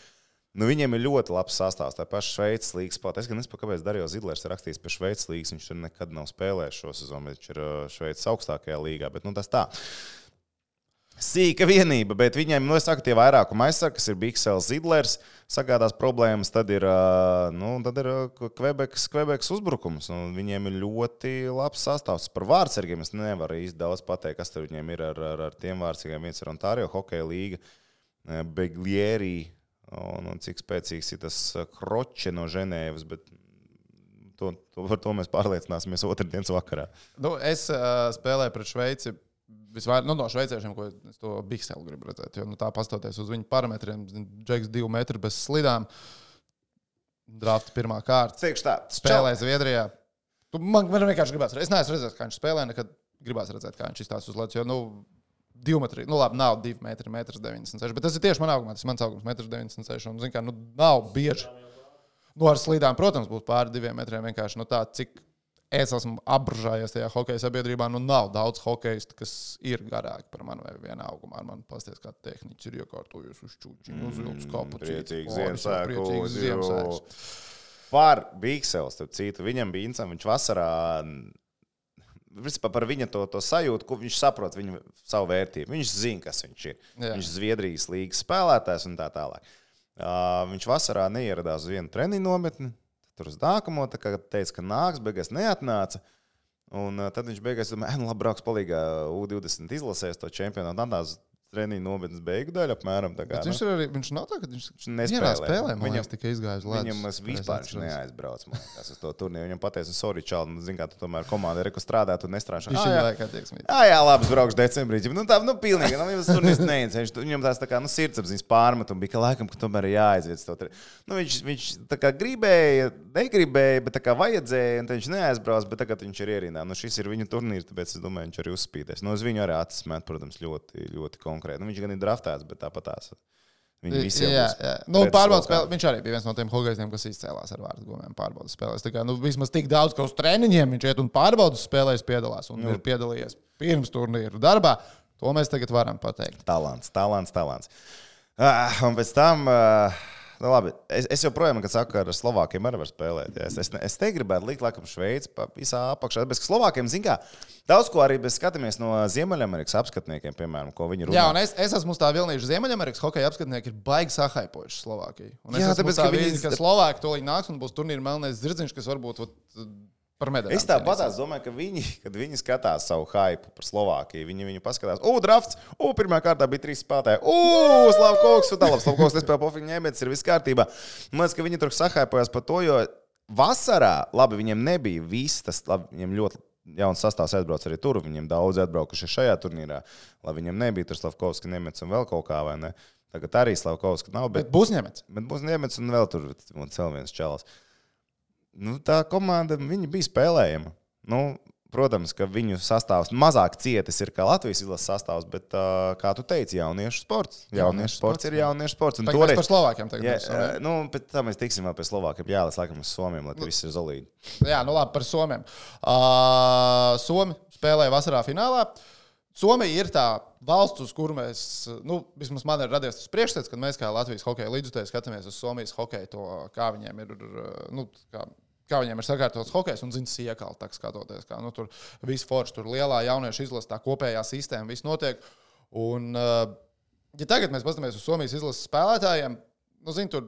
Nu, viņiem ir ļoti labs sastāvs. Tā paša Šveices līnijas spēlē. Es gan nezinu, kāpēc Darījos Zidlers ir rakstījis par Šveices līnijas. Viņš tur nekad nav spēlējis šo sezonu, viņš ir uh, Šveices augstākajā līgā. Bet, nu, tas tā. Sīka vienība, bet viņiem, nu, es saku, tie vairākuma aizsargi, kas ir Biksels, Zidlers, sagādās problēmas. Tad ir, uh, nu, tad ir Kvebekas, uh, Kvebekas uzbrukums. Nu, viņiem ir ļoti labs sastāvs. Par vārdsargiem es nevaru īsti daudz pateikt, kas tur viņiem ir ar, ar, ar tiem vārdsargiem. Viens ir Ontārio hokeja līga, Beglieri un, un cik spēcīgs ir tas uh, kroķis no Ženēvas. Bet to, to, par to mēs pārliecināsimies otrdienas vakarā. Nu, es uh, spēlēju pret Šveici. Visvairāk nu, no šveiciešiem, ko es to Bikselu gribu redzēt. Jo, nu, tā pastoties uz viņu parametriem, Džeks, divi metri bez slidām. Drafta pirmā kārta. Teikšu tā, spēlē Zviedrijā. Tu, man, man vienkārši gribās redzēt, es neesmu redzējis, kā viņš spēlē, nekad gribās redzēt, kā viņš izstāsta uz. Jo, nu, divi metri. Nu, labi, nav divi metri, metrs 96. Bet tas ir tieši man augumā. Tas ir mans augums, metrs 96. Un, zin, kā, nu, nav bieži. Nu, ar slīdām, protams, būtu pāri diviem metriem. Vienkārši nu, tā, cik es esmu apbružājies tajā hokeja sabiedrībā, nu, nav daudz hokeistu, kas ir garāki par mani vai vienā augumā. Man pasties, kā tehniķis ir iekārtojies uz čūčiņu, uz vilnas kapu. Priecīgs Ziemassvētku. Par Bīkselu, starp citu, viņam bija incam, viņš vasarā Principā par viņa to, to sajūtu, ko viņš saprot, viņa savu vērtību. Viņš zina, kas viņš ir. Jā. Viņš ir Zviedrijas līnijas spēlētājs un tā tālāk. Uh, viņš vasarā neieradās uz vienu treniņu nometni, tur uz nākamo, tā kā teica, ka nāks, beigās neatnāca. Un uh, tad viņš beigās domāja, nu, labi, brauks palīgā U20 izlasēs to čempionātu. Tādās treniņu nometnes beigu daļu apmēram. Kā, Bet viņš ir arī, viņš nav tā, ka viņš Viņš nespēlē. spēlē, Viņam- liekas, tikai izgājis uz Viņam tas vispār viņš neaizbrauc liekas, uz to turnīru. Viņam pateica, sorry, čau, nu, zini, kā tu tomēr komandai reku strādā, tu nestrādā. Viņš Ah, ir vajag attieksmīt. Jā, jā, labi, braukšu decembrī. Nu, tā, nu, pilnīgi. Nu, viņam tas turnīrs neinteresē. Viņam tās tā kā, nu, sirdsapziņas pārmetumi bija, ka laikam, ka tomēr ir jāaizviet. uz to. Nu, viņš, viņš tā kā gribēja, negribēja, bet tā kā vajadzēja, un viņš neaizbrauc, bet tagad viņš ir ierīnā. Nu, šis ir viņa turnīrs, tāpēc es domāju, viņš arī uzspīdēs. Nu, uz viņu arī acis met, protams, ļoti, ļoti konkrēti. Nu, viņš gan ir draftēts, bet tāpat tās. Viņi visi Jā, jā. Nu, pārbaudas spēlē. Viņš arī bija viens no tiem hokeistiem, kas izcēlās ar vārdu gumiem pārbaudas spēlēs. Tā kā nu, vismaz tik daudz, ka uz treniņiem viņš iet un pārbaudas spēlēs piedalās un nu. ir piedalījies pirms turnīru darbā. To mēs tagad varam pateikt. Talants, talants, talants. Ah, un pēc tam, uh, nu labi, es, es joprojām, kad saku, ar Slovākiem arī var spēlēt. Es, es, es te gribētu likt, laikam, Šveici pa visā apakšā. Bet Slovākiem, zin kā, daudz ko arī skatāmies no Ziemeļamerikas apskatniekiem, piemēram, ko viņi runā. Jā, un es, es esmu uz tā Vilniņš Ziemeļamerikas hokeja apskatnieki, ir baigi sahaipojuši Slovākiju. Un es Jā, tāpēc, tā ka viņi- Slovāki to nāks un būs turnīra melnais zirdziņš, kas varbūt vat, par medaļām. Es tāpat domāju, ka viņi, kad viņi skatās savu hype par Slovākiju, viņi viņu paskatās, o, drafts, o, pirmā kārtā bija trīs spēlētāji, o, Slavkovs, un tālāk Slavkovs nespēja pofīgi ņēmēts, ir viss kārtībā. Man liekas, ka viņi tur sahaipojas par to, jo vasarā, labi, viņiem nebija viss tas, labi, viņiem ļoti jauns sastāvs atbrauc arī tur, viņiem daudz atbraukuši šajā turnīrā, lai viņiem nebija tur Slavkovs, Nemets un vēl kaut kā, vai ne? Tagad arī Slavkovs nav, bet Bet būs ņemts. Bet būs Niemets un vēl tur un vēl viens čels. Nu, tā komanda bija spēlējama. Nu, protams, ka viņu sastāvs mazāk cietis ir kā Latvijas izlases sastāvs, bet, uh, kā tu teici, jauniešu sports. Jauniešu sports ir jauniešu sports. Un Tā, mēs toreiz- par Slovākiem tagad Jā, ne? nu, pēc tam mēs tiksim vēl pie Slovākiem. Jā, laikam uz Somiem, lai tur viss ir zolīdi. Jā, nu labi, par Somiem. Uh, Somi spēlēja vasarā finālā. Somija ir tā valsts, uz kuru mēs, nu, vismaz man ir radies tas priekšstats, kad mēs kā Latvijas hokeja līdzjutēji skatāmies uz Somijas hokeju, to, kā viņiem ir, nu, kā, kā viņiem ir sakārtots hokejs un zina, iekalt, tā skatoties, kā nu, tur viss forši, tur lielā jauniešu izlase, tā kopējā sistēma, viss notiek. Un, uh, ja tagad mēs paskatāmies uz Somijas izlases spēlētājiem, nu, zini, tur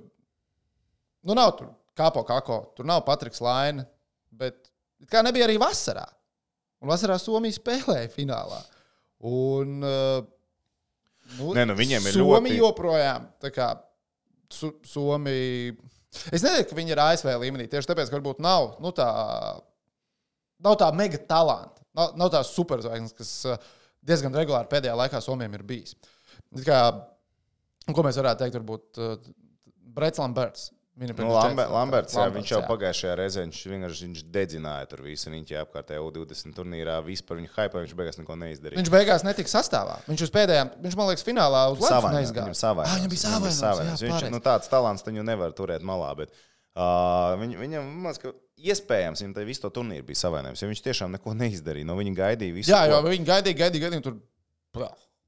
nu, nav tur kāpo kako, tur nav Patriks Laina, bet kā nebija arī vasarā. Un vasarā Somija spēlēja finālā. Un, uh, nu, Nē, nu, viņiem ir Somija ļoti- joprojām. Kā, su, Somija. Es nedomāju, ka viņi ir ASV līmenī. Tieši tāpēc, ka varbūt nav, nu, tā, nav tā mega talanta. Nav, nav tās superzvaigznes, kas uh, diezgan regulāri pēdējā laikā Somijam ir bijis. Kā, ko mēs varētu teikt, varbūt uh, Brets Lamberts. Viņa Nu, pirms Lambe, četras- Lamberts, jā, viņš jau jā. pagājušajā reizē viņš vienkārši viņš dedzināja tur visu riņķi apkārtējā U20 turnīrā. Vispār viņa hype, viņš beigās neko neizdarīja. Viņš beigās netika sastāvā. Viņš uz pēdējām, viņš man liekas, finālā uz Latvijas Savainojums, neizgāja. Viņam savainojums. Ah, viņam bija Viņam savainojums. Viņš jā, nu, tāds talants, viņu nevar turēt malā. Bet, uh, viņ, viņam, liekas, ka iespējams, viņam te visu to turnīru bija savainojums. Jo viņš tiešām neko neizdarīja. Nu, viņi gaidīja visu. jā, jo viņi gaidīja, gaidīja, gaidīja. Tur...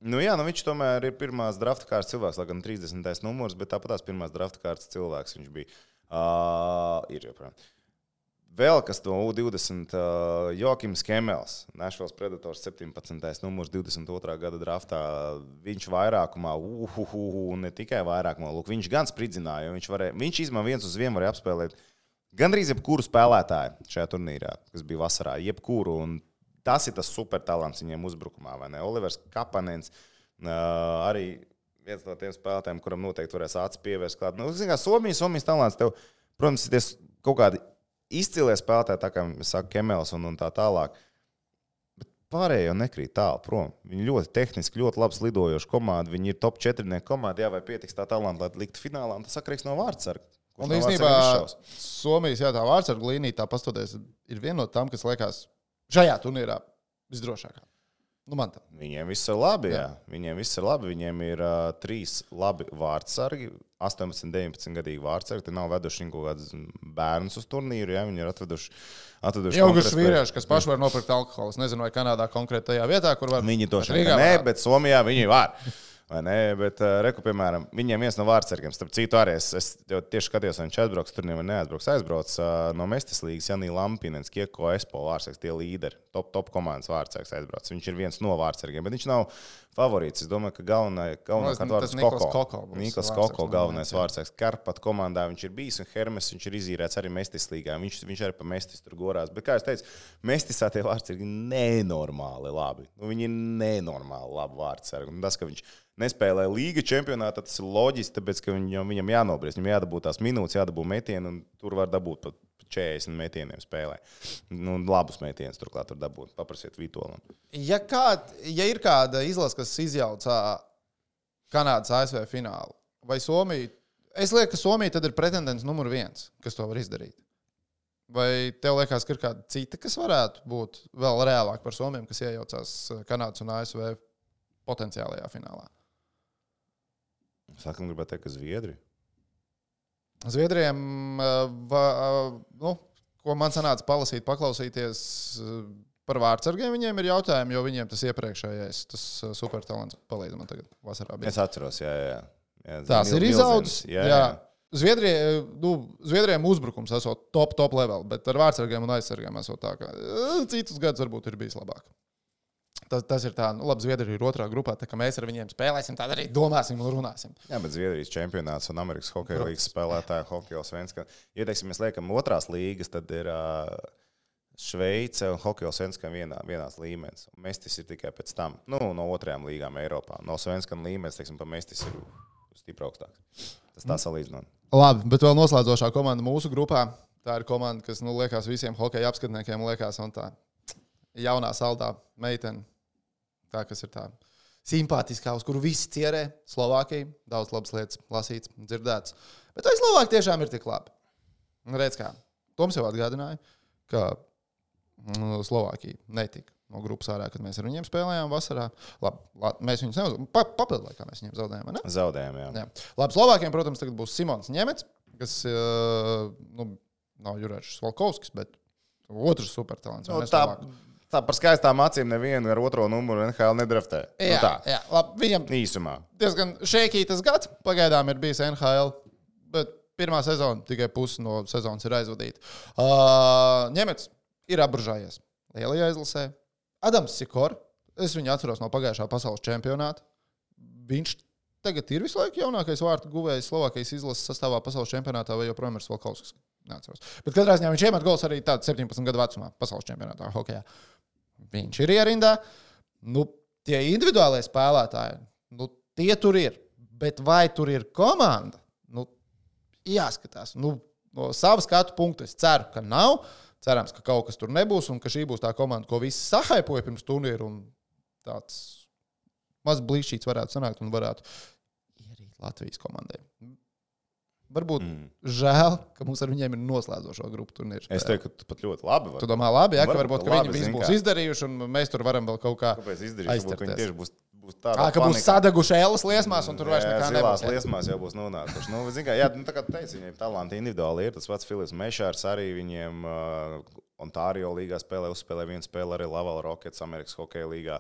Nu, jā, nu, viņš tomēr ir pirmās drafta kārtas cilvēks, lai gan 30. numurs, bet tāpat tās pirmās drafta kārtas cilvēks viņš bija. Uh, ir joprojām. Vēl kas to U20, uh, Jokims Kemels, Nešvils Predators 17. numurs 22. gada draftā. Viņš vairākumā, uhuhu, ne tikai vairākumā, lūk, viņš gan spridzināja, viņš, varēja, viņš izmā viens uz vienu varēja apspēlēt gandrīz jebkuru spēlētāju šajā turnīrā, kas bija vasarā. Jebkuru, un tas ir tas supertalants viņiem uzbrukumā, vai ne? Olivers Kapanens arī viens no tiem spēlētājiem, kuram noteikti varēs acis pievērst klāt. Nu, zin kā, Somijas, Somijas talants tev, protams, ir kaut kādi izcilie spēlētāji, tā kā sakām, Kemels un, un tā tālāk. Bet pārējie nekrīt tālu prom. Viņi ļoti tehniski, ļoti labi slidojoši komandi. Viņi ir top 4 komandi, jā, vai pietiks tā talanta, lai liktu finālā. Tas atkarīgs no vārdsarga. Un īstenībā. Somijas jā, tā vārdsarga līnija, tā pastoties, ir viena no tām, kas liekas šajā turnīrā visdrošākā. Nu. Viņiem viss ir labi. Jā. Jā. Viņiem viss ir labi. Viņiem ir uh, trīs labi vārdsargi, 18, 19 gadīgi vārdsargi. Tie nav veduši kaut kādus bērnus uz turnīru. Jā. Viņi ir atveduši, atveduši konkurētspēju. vīrieši, kas paši var nopirkt alkoholu. Es nezinu, vai Kanādā konkrēti tajā vietā, kur var. Viņi to šeit Rīgā nē, varētu. bet Somijā viņi var. Ne? Bet, uh, reku, piemēram, viņiem viens no vārdsargiem, starp citu, arī es, es tieši skatījos, vai viņš atbrauks tur vai neatbrauks. Aizbrauc uh, no Mestas līnijas Janija Lampīnens, Kieko Espo vārdsargs, tie līderi, top, top komandas vārdsargs aizbrauc. Viņš ir viens no vārdsargiem, bet viņš nav favorīts. Es domāju, ka galvenā, galvenā Man liekas, kārta tas ir Koko. Koko Niklas Koko, no galvenais vārdsargs. Karpat komandā viņš ir bijis, un Hermes viņš ir izīrēts arī Mestis līgā. Viņš, viņš arī pa Mestis tur gorās. Bet, kā jau teicu, Mestisā tie vārdsargi ir nenormāli labi. Nu, viņi ir nenormāli labi vārdsargi. Tas, ka viņš nespēlē līga čempionātā, tas ir loģiski, tāpēc, ka viņam, viņam jānobriest, viņam jādabū tās minūtes, jādabū metieni, un tur var dabūt pat 40 metieniem spēlē. Nu, labus metienus turklāt tur dabūt. Paprasiet Vitolam. Ja, kād, ja ir kāda izlase, kas izjauca Kanādas ASV finālu, vai Somija, es lieku, ka Somija tad ir pretendents numur viens, kas to var izdarīt. Vai tev liekas, ka ir kāda cita, kas varētu būt vēl reālāk par Somiju, kas iejaucās Kanādas un ASV potenciālajā finālā? Sākam, gribētu teikt, ka Zviedri. Zviedriem, eh, va, eh, nu, ko man sanāca palasīt, paklausīties eh, par vārdsargiem, viņiem ir jautājumi, jo viņiem tas iepriekšējais, tas supertalants palīdz man tagad vasarā. Bija. Es atceros, jā, jā. jā. Tās Mil- ir izaudzis. Jā, Jā. jā. Zviedrija, nu, Zviedrijam uzbrukums esot top, top level, bet ar vārdsargiem un aizsargiem esot tā, ka citus gadus varbūt ir bijis labāk. Tas, tas ir tā, nu, labi, Zviedrija ir otrā grupā, tā kā mēs ar viņiem spēlēsim, tad arī domāsim un runāsim. Jā, bet Zviedrijas čempionāts un Amerikas Hokeja līnijas spēlētāja Hokeja Svenska. Ja teiksim, mēs liekam otrās līgas, tad ir uh, Šveice un Hokeja Svenska vienā, vienās līmenis. Mestis ir tikai pēc tam, nu, no otrajām līgām Eiropā. No Svenska līmenis, teiksim, pa Mestis ir stipri augstāks. Tas tā salīdzinot. Labi, bet vēl noslēdzošā komanda mūsu grupā. Tā ir komanda, kas, nu, liekas, visiem hokeja apskatniekiem liekas, un tā jaunā saldā meitene, tā kas ir tā simpātiskā, uz kuru visi cierē. Slovākija, daudz labas lietas, lasīts, dzirdēts. Bet vai Slovākija tiešām ir tik labi? Un Redz, kā Toms jau atgādināja, ka mm, Slovākija netika no grupas ārā, kad mēs ar viņiem spēlējām vasarā. Labi, labi mēs viņus neuzvarējām. Pa, Papildu laikā mēs viņiem zaudējām. vai ne? Zaudējumi, jā. Jā. Labi, Slovākiem, protams, tagad būs Simons Ņemets, kas uh, nu, nav Jurēčs Valkovskis, bet otrs supertalants. Nu, Un mēs tā, tā par skaistām acīm nevienu ar otro numuru NHL nedraftē. Nu, Jā, tā, jā, labi, viņam īsumā. diezgan šēkītas gads pagaidām ir bijis NHL, bet pirmā sezona tikai pusi no sezonas ir aizvadīta. Uh, Ņemets ir apburžājies lielajā izlasē. Adams Sikor, es viņu atceros no pagājušā pasaules čempionāta. Viņš tagad ir visu laiku jaunākais vārtu guvējs Slovākijas izlases sastāvā pasaules čempionātā, vai joprojām ir Svalkovskis. Neatceros. Bet katrā ziņā viņš iemet gols arī tādā 17 gadu vecumā pasaules čempionātā hokeja. Viņš ir ierindā. Nu, tie individuālie spēlētāji, nu, tie tur ir. Bet vai tur ir komanda? Nu, jāskatās. Nu, no savas skatu punkta es ceru, ka nav. Cerams, ka kaut kas tur nebūs un ka šī būs tā komanda, ko visi sahaipoja pirms turnīra. Tāds mazs blīšķīts varētu sanākt un varētu ierīt Latvijas komandai. Varbūt mm. žēl, ka mums ar viņiem ir noslēdzošo grupu turnīru. Es teiktu, ka tu pat ļoti labi. Tu vari. domā, labi, ja, ka Varbūt ka labi, viņi zini būs kā. izdarījuši, un mēs tur varam vēl kaut kā. Kāpēc izdarīt? Varbūt, ka viņi aizķerties. tieši būs, būs Tā, tādā ka būs sadeguši ēlas liesmās, un tur vairs Jā, nekā nebūs. ja? liesmās jau būs nonākuši. Nu, kā, jā, nu, tā kā tu teici, viņiem talanti individuāli ir. Tas pats Filips Mešārs arī viņiem uh, Ontārio līgā spēlē, uzspēlē vienu spēli arī Lavala Rockets Amerikas Hokeja līgā.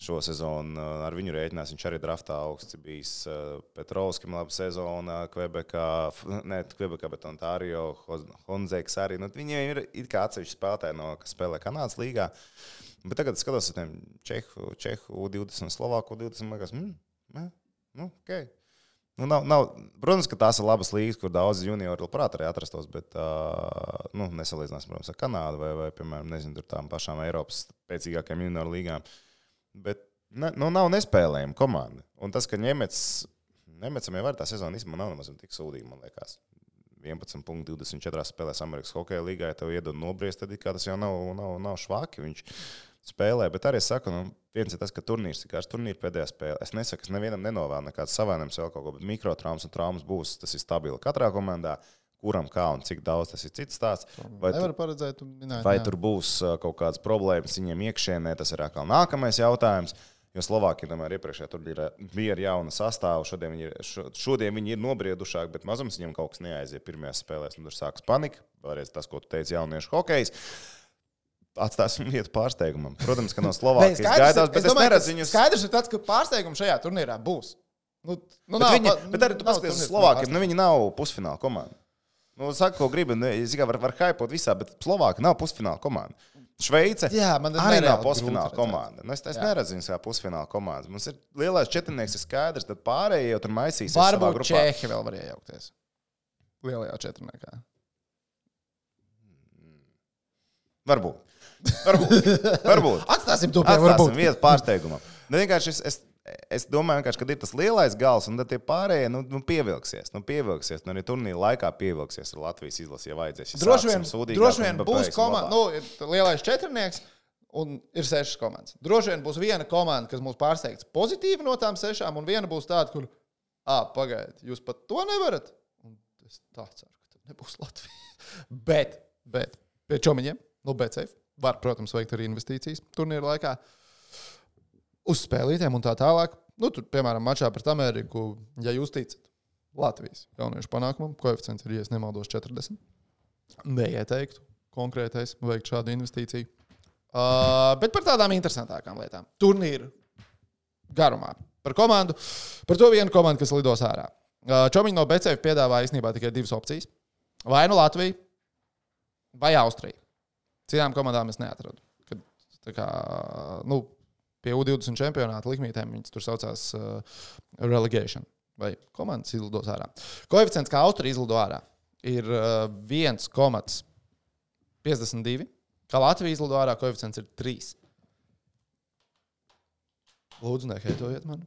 Šo sezonu uh, ar viņu rēķinās. Viņš arī draftā augsts bijis. Uh, Petrovskim laba sezona, Kvebekā, ne Kvebekā, bet Ontārio, Honzēks arī. Nu, viņiem ir it kā atsevišķi spēlētāji, no, kas spēlē Kanādas līgā. Bet tagad skatos uz tiem Čehu, Čehu 20 un Slovāku 20. Man liekas, mm, mm, nu, okay. Nu, nav, nav, protams, ka tās ir labas līnijas, kur daudz juniori labprāt arī atrastos, bet uh, nu, nesalīdzinās, protams, ar Kanādu vai, vai piemēram, nezinu, tām pašām Eiropas spēcīgākajām junioru līgām. Bet ne, nu, nav nespēlējama komanda. Un tas, ka Ņemets, Ņemecam jau var tā sezona īstenībā nav nemaz tik sūdīga, man liekas. 11,24 spēlēs Amerikas Hokeja līgā, ja tev iedod nobriest, tad tas jau nav, nav, nav švaki. Viņš spēlē, bet arī es saku, nu, viens ir tas, ka turnīrs ir kāds turnīrs pēdējā spēlē. Es nesaku, es nevienam nenovēlu nekādas savainojums vēl kaut ko, bet mikrotraumas un traumas būs. Tas ir stabili katrā komandā. Kuram kā un cik daudz tas ir cits stāsts. Vai, tu, paredzēt, minēt, vai jā. tur būs uh, kaut kādas problēmas viņiem iekšienē, tas ir atkal nākamais jautājums. Jo Slovākija tomēr iepriekšējā turnīrā bija ar jaunu sastāvu. Šodien viņi ir, šo, šodien viņi ir nobriedušāki, bet mazums viņiem kaut kas neaiziet pirmajās spēlēs. un Tur sākas panika. Vēlreiz tas, ko tu teici, jauniešu hokejs. atstāsim vietu pārsteigumam. Protams, ka no Slovākijas gaidās, bet es domāju, ka neredzu viņus. Skaidrs ir tas, ka pārsteigums šajā turnīrā būs. Nu, nu, Bet, nav viņi, bet arī tu paskaties uz Slovākiem, nu viņi nav pusfināla komanda. Nu, saka, ko gribi, nu, es tikai varu var hypot visā, bet Slovākija nav pusfināla komanda. Šveice Jā, arī nav pusfināla komanda. Nu, es es Jā. neredzu viņus kā pusfināla komandas. Mums ir lielais četrnieks, ir skaidrs, tad pārējie jau tur maisīs. Varbūt grupā. Čehi vēl var iejaukties. Lielajā četrniekā. Varbūt. Varbūt. Varbūt. Atstāsim to pie Atstāsim varbūt. vietu pārsteigumam. Nu, vienkārši es, es, es domāju, ka ir tas lielais gals, un tad tie pārējie nu, nu, pievilksies. Nu, pievilksies. Nu, arī turnīra laikā pievilksies ar Latvijas izlasi, ja vajadzēs. Ja Droši vien, sūdīgāk droši vien būs komanda, nu, ir lielais četrnieks. Un ir sešas komandas. Droši vien būs viena komanda, kas mūs pārsteigs pozitīvi no tām sešām, un viena būs tāda, kur, ah, pagaidiet, jūs pat to nevarat. Un es tā ceru, ka tā nebūs Latvija. bet, bet pie čomiņiem, no BCF, var, protams, veikt arī investīcijas turnīra laikā. Uz spēlītēm un tā tālāk. Nu, tur, piemēram, mačā pret Ameriku, ja jūs ticat Latvijas jauniešu panākumam, koeficients ir, ja nemaldos, 40. Neieteiktu konkrētais veikt šādu investīciju. Uh, bet par tādām interesantākām lietām. Turnīru garumā. Par komandu, par to vienu komandu, kas lidos ārā. Uh, Čomiņš no BCF piedāvā īstenībā tikai divas opcijas. Vai nu Latvija, vai Austrija. Citām komandām es neatradu. Kad, kā, nu, pie U20 čempionāta likmītēm viņas tur saucās uh, relegation. Vai komandas izlidos ārā. Koeficients, kā Austrija izlido ārā, ir uh, 1,52. Kā Latvija izlido ārā, koeficients ir 3. Lūdzu, neheitojiet man.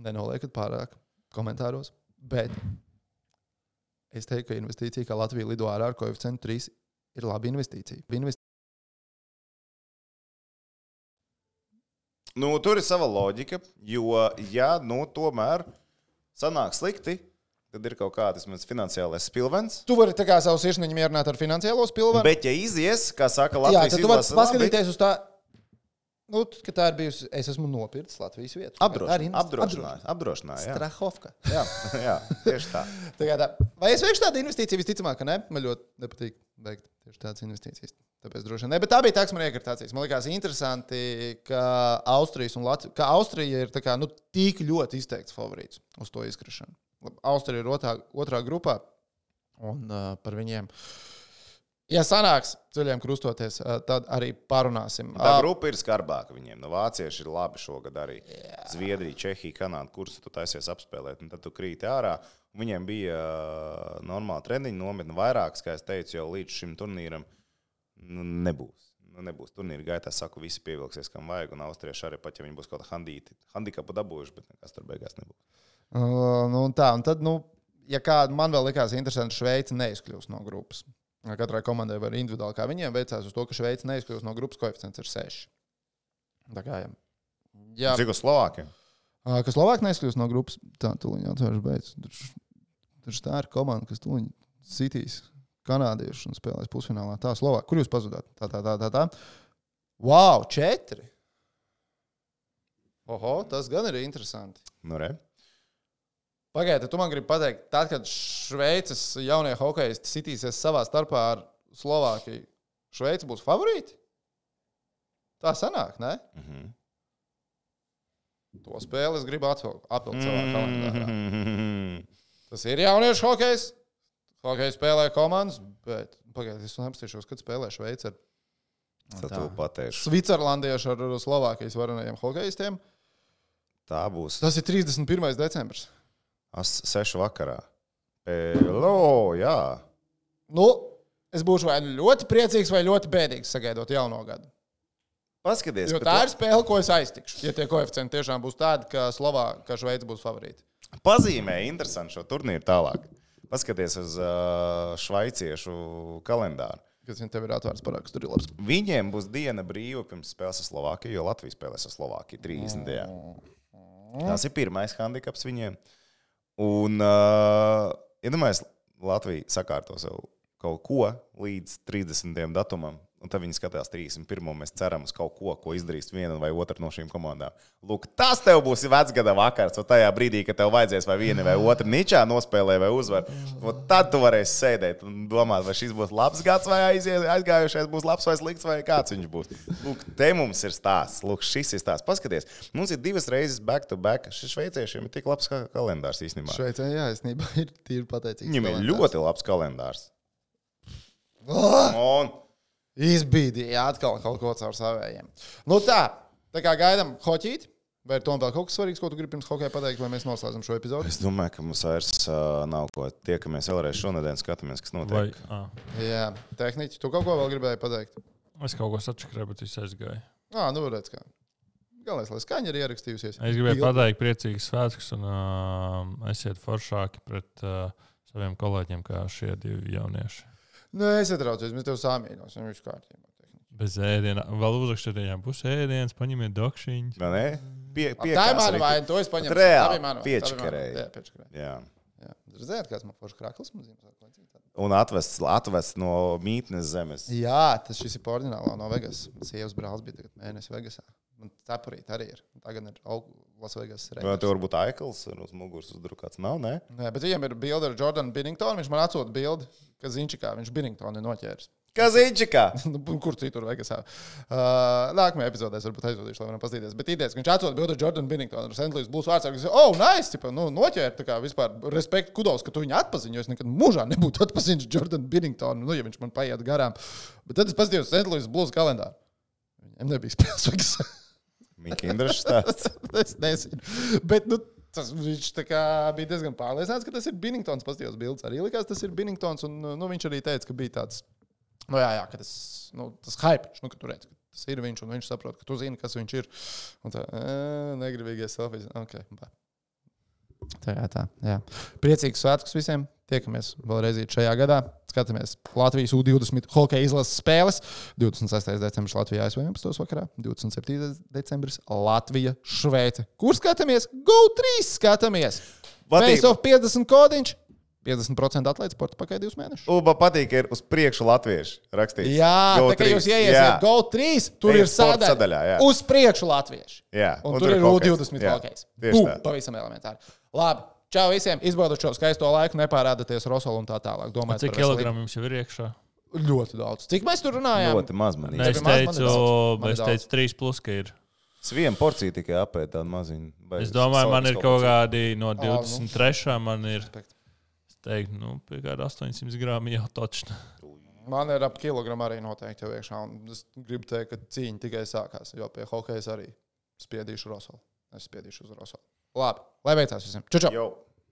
Nenoliekat pārāk komentāros. Bet es teiktu, ka investīcija, kā Latvija lido ārā ar koeficientu 3, ir laba investīcija. Nu, tur ir sava loģika, jo, ja nu, tomēr sanāk slikti, tad ir kaut kāds finansiālais spilvens. Tu vari tā kā savu sirsniņu mierināt ar finansiālo spilvenu. Bet, ja izies, kā saka Latvijas tad tu vari izlase, labi, paskatīties uz tā. Nu, ka tā ir bijusi. Es esmu nopircis Latvijas vietu. Apdrošinājums. Apdrošinājums. Apdrošinājums. jā. Strahovka. Jā, jā, tieši tā. Tā tā. Vai es veikšu tādu investīciju? Visticamāk, ka nē. Man ļoti nepatīk veikt tieši tādas investīcijas. Tāpēc droši vien ne. Bet tā bija tā, kas man liekas, interesanti, ka Austrijas un Latvija, ka Austrija ir tā kā, nu, tik ļoti izteikts favorīts uz to izkrišanu. Austrija ir otrā, otrā grupā, un uh, par viņiem. Ja sanāks ceļiem krustoties, uh, tad arī parunāsim. Tā Uh, grupa ir skarbāka viņiem. No vācieši ir labi šogad arī. Zviedrija, Čehija, Kanāda, kurus tu taisies apspēlēt, un tad tu krīti ārā. Viņiem bija uh, normāla treniņa nometne, vairākas, kā es teicu, jau līdz šim turnīram nu, nebūs. Nu, nebūs turnīra gaitā, saku, visi pievilksies, kam vajag. Un austrieši arī pat, ja viņi būs kaut kādā handīti, handikapu dabūjuši, bet nekas tur beigās nebūs. Uh, nu, tā, un tad, nu, ja kāda man vēl likās interesanti, Šveice neizkļūst no grupas. Katrai komandai var individuāli, kā viņiem veicās, uz to, ka Šveice neizkļūst no grupas, koeficients ir 6. Tā kā, jā. jā. Cik uz Slovākiem? Ā, Kas Slovākija neizkļūst no grupas, tā tūlīt atvērš beidz. Tur, tā ir komanda, kas tūlīt sitīs kanādiešu un spēlēs pusfinālā. Tā Slovākija. Kur jūs pazudāt? Tā, tā, tā, tā. tā. Wow, četri! Oho, tas gan ir interesanti. Nu, re. Pagaidiet, tu man gribi pateikt, tad, kad Šveices jaunie hokeisti sitīsies savā starpā ar Slovākiju, Šveice būs favorīti? Tā sanāk, ne? Mm -hmm. To spēli es gribu atvilkt, savā kalendārā. Mm. Tas ir jauniešu hokejs. Hokeja spēlē komandas, bet pagaidiet, es neapstīšos, kad spēlē Šveice Švicerlandiešu ar Slovākijas varenajiem hokeistiem. tā būs Tas ir 31. decembris. as sešu vakarā. Pelo, jā. Nu, es būšu vai nu ļoti priecīgs, vai ļoti bēdīgs sagaidot jauno gadu. Paskaties, Jo bet tā ir spēle, ko es aiztikšu. Ja tie koeficienti tiešām būs tādi, ka Slovākija, ka Šveice būs favorīti. pazīmē interesanti šo turnīru tālāk. Paskaties uz uh, švaiciešu kalendāru. Kas viņam ir atvērts parāds, tur ir labs. Viņiem būs diena brīva pirms spēles ar Slovākiju, jo Latvija spēlēs ar Slovākiju 30. Tas ir pirmais handikaps viņiem. Un, uh, iedomājieties, Latvija sakārto sev kaut ko līdz 30. datumam. Un tad viņi skatās 31. Mēs ceram uz kaut ko, ko izdarīs viena vai otra no šīm komandām. Lūk, tas tev būs vecgada vakars, un tajā brīdī, kad tev vajadzēs vai viena vai otra ničā nospēlē vai uzvar, tad tu varēsi sēdēt un domāt, vai šis būs labs gads vai aizies, aizgājušais būs labs vai slikts vai kāds viņš būs. Lūk, te mums ir stāsts. Lūk, šis ir stāsts. Paskaties, mums ir divas reizes back to back. Šis šveiciešiem ir tik labs kalendārs īstenībā. Šveicē, jā, īstenībā ir tīri pateicīgs. Viņam ir ļoti labs kalendārs. Oh! Un Izbīdīja atkal kaut ko caur savējiem. Nu tā, tā kā gaidām hoķīt. Vai ir tomēr kaut kas svarīgs, ko tu gribi pirms hokeja pateikt, lai mēs noslēdzam šo epizodu? es domāju, ka mums vairs uh, nav ko. Tiekamies vēlreiz šonadēļ, skatāmies, kas Vai, notiek. à, Jā, tehniķi, tu kaut ko vēl gribēji pateikt? es kaut ko sačakrēju, bet viss aizgāja. Ā, nu redz, kā. Galvenais, lai skaņa ir ierakstījusies. Es gribēju Ilgi. pateikt, priecīgs svētkus, un uh, esiet foršāki pret uh, saviem kolēģiem, kā šie divi jaunieši. Nē, es atraucos, mēs tev sāmīnos, un viss kārtībā. Bez ēdiena, vēl uzrakstīt, ja būs ēdiens, paņemiet dokšiņu. Vai ne? Pie, Pie, tā ir mana vaina, to es paņēmu. Reāli, vaina. Jā, piečakarēji. Jā. Jā. Redzējāt, kāds man foršs krāklis mums ir? Un atvests, atvests no mītnes zemes. Jā, tas šis ir porģinālā no Vegas. Sievas brālis bija tagad mēnesis Vegasā. Man cepurīt arī ir. Tagad ir Lasvegas Vai reizes. tur varbūt aikls ar uz muguras uzdrukāts? Nav, ne? Nē, bet viņam ir bilde ar Jordanu Binningtonu. Viņš man atsūta bildi, ka Zinčikā viņš Binningtonu ir noķēris. Kazīčikā! Nu, Kur citur Vegasā? Uh, nākamajā epizodē es varbūt aizvadīšu, lai varam paskatīties. Bet idejas, ka viņš bildi ar Jordanu Binningtonu. Ar Sentlīs būs vārds, ir, oh, nice! Tipa, nu, noķēri, tā kā vispār respekt kudos, ka tu viņu atpaziņo. Es nekad mūžā nebūtu atpazinis Jordanu Binningtonu, nu, ja viņš man paiet garām. Bet tad es paskatījos Sentlīs blūzi kalendāru. Viņam nebija spēles. Mika Indrašs stāsts. es nezinu. Bet nu, tas, viņš tā kā bija diezgan pārliecināts, ka tas ir Binningtons. Paskatījos bildes arī likās, tas ir Binningtons. Un nu, viņš arī teica, ka bija tāds, nu jā, jā tas, nu, tas hype, nu, ka tu redz, ka tas ir viņš, un viņš saprot, ka tu zini, kas viņš ir. Un tā, "Ē, negribīgais selfijas. Okay, bā. tā jā, tā. Jā. Priecīgs svētkus visiem! Tiekamies vēlreiz šajā gadā. Skatāmies Latvijas U20 hokeja izlases spēles. 26. decembris Latvijā ASV 11. vakarā, 27. decembris Latvija Šveice. Kur skatāmies? GO3 skatāmies! Face of 50 kodiņš! 50% atlaides sporta pakai divus mēnešus. Uba patīk, ka ir uz priekšu latviešu rakstīts. Jā, Go tā kā jūs ieiesiet GO3, tur Ejat ir sadaļa. sadaļā, jā. Uz priekšu latvieši. Jā, Un, un tur, tur ir hokejs. U20 Jā, hokejs. tieši Bum, tā. pavisam elementāri. Labi, čau visiem! Izbaudiet šo skaisto laiku, nepārādieties Rosolu un tā tālāk. Domājiet, Cik kilogramu jums jau ir iekšā? Ļoti daudz. Cik mēs tur runājām? Ļoti maz man ir. es teicu, es teicu, 3 plus, ka ir. Es vienu porciju tikai apēdu tādu maziņu. Es domāju, man ir kaut kādi no nu. 23. man ir, Respekt. Teiktu, nu, pie kāda 800 grāma jau točna. Man ir ap kilogramu arī noteikti jau iekšā. un Es gribu teikt, ka cīņa tikai sākās. Jo pie hokeja arī spiedīšu Rosolu. Es spiedīšu uz Rosolu. Labi, lai veicās visiem. Čau, čau! Jau.